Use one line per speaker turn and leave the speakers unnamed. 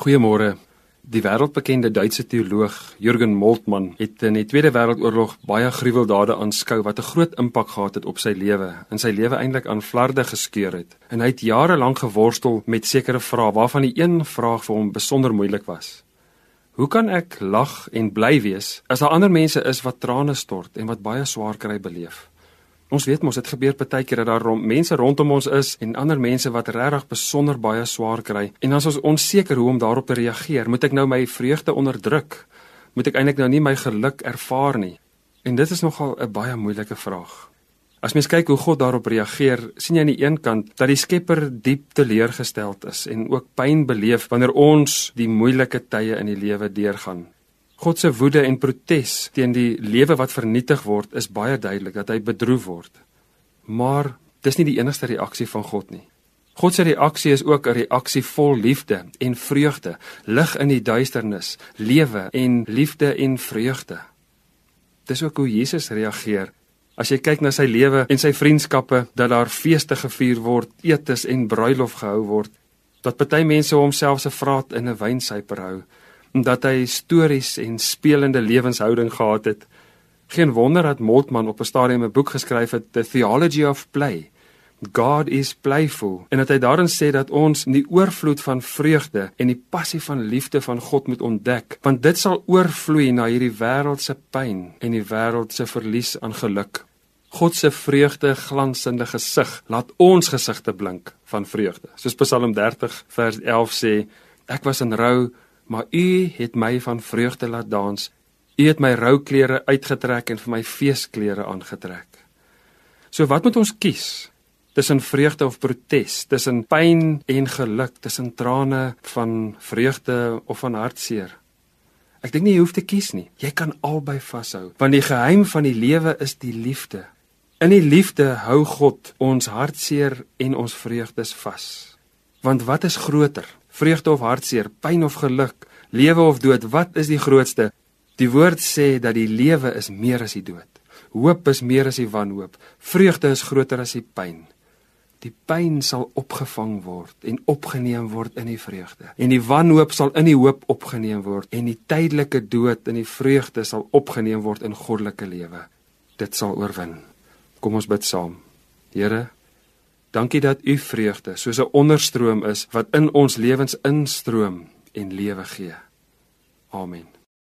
Goeiemôre. Die wêreldbekende Duitse teoloog Jürgen Moltmann het in die Tweede Wêreldoorlog baie gruweldade aanskou wat 'n groot impak gehad het op sy lewe en sy lewe eintlik aan flarde geskeur het. En hy het jare lank geworstel met sekere vrae waarvan die een vraag vir hom besonder moeilik was. Hoe kan ek lag en bly wees as daar ander mense is wat trane stort en wat baie swaar kry beleef? Ons weet mos dit gebeur baie keer dat daar rond, mense rondom ons is en ander mense wat regtig besonder baie swaar kry en is ons onseker hoe om daarop te reageer. Moet ek nou my vreugde onderdruk? Moet ek eintlik nou nie my geluk ervaar nie? En dit is nogal 'n baie moeilike vraag. As mens kyk hoe God daarop reageer, sien jy aan die een kant dat die Skepper diep teleurgesteld is en ook pyn beleef wanneer ons die moeilike tye in die lewe deurgaan. God se woede en protes teen die lewe wat vernietig word is baie duidelik dat hy bedroef word. Maar dis nie die enigste reaksie van God nie. God se reaksie is ook 'n reaksie vol liefde en vreugde, lig in die duisternis, lewe en liefde en vreugde. Dis ook hoe Jesus reageer. As jy kyk na sy lewe en sy vriendskappe, dat daar feeste gevier word, etes en bruilof gehou word, dat party mense homself se vraat in 'n wynsyper hou, omdat hy stories en spelende lewenshouding gehad het. Geen wonder dat Moltmann op 'n stadium 'n boek geskryf het, The Theology of Play. God is playful en dat hy daarin sê dat ons die oorvloed van vreugde en die passie van liefde van God moet ontdek, want dit sal oorvloei na hierdie wêreld se pyn en die wêreld se verlies aan geluk. God se vreugde glansende gesig laat ons gesigte blink van vreugde. Soos Psalm 30 vers 11 sê, ek was in rou maar u het my van vreugde laat dans. U het my rouklere uitgetrek en vir my feesklere aangetrek. So wat moet ons kies? Tussen vreugde of protes, tussen pyn en geluk, tussen trane van vreugde of van hartseer? Ek dink nie jy hoef te kies nie. Jy kan albei vashou, want die geheim van die lewe is die liefde. In die liefde hou God ons hartseer en ons vreugdes vas. Want wat is groter? Vreugde of hartseer, pyn of geluk, lewe of dood, wat is die grootste? Die woord sê dat die lewe is meer as die dood. Hoop is meer as die wanhoop. Vreugde is groter as die pyn. Die pyn sal opgevang word en opgeneem word in die vreugde. En die wanhoop sal in die hoop opgeneem word en die tydelike dood in die vreugde sal opgeneem word in goddelike lewe. Dit sal oorwin. Kom ons bid saam. Here, Dankie dat u vreugde soos 'n onderstroom is wat in ons lewens instroom en lewe gee. Amen.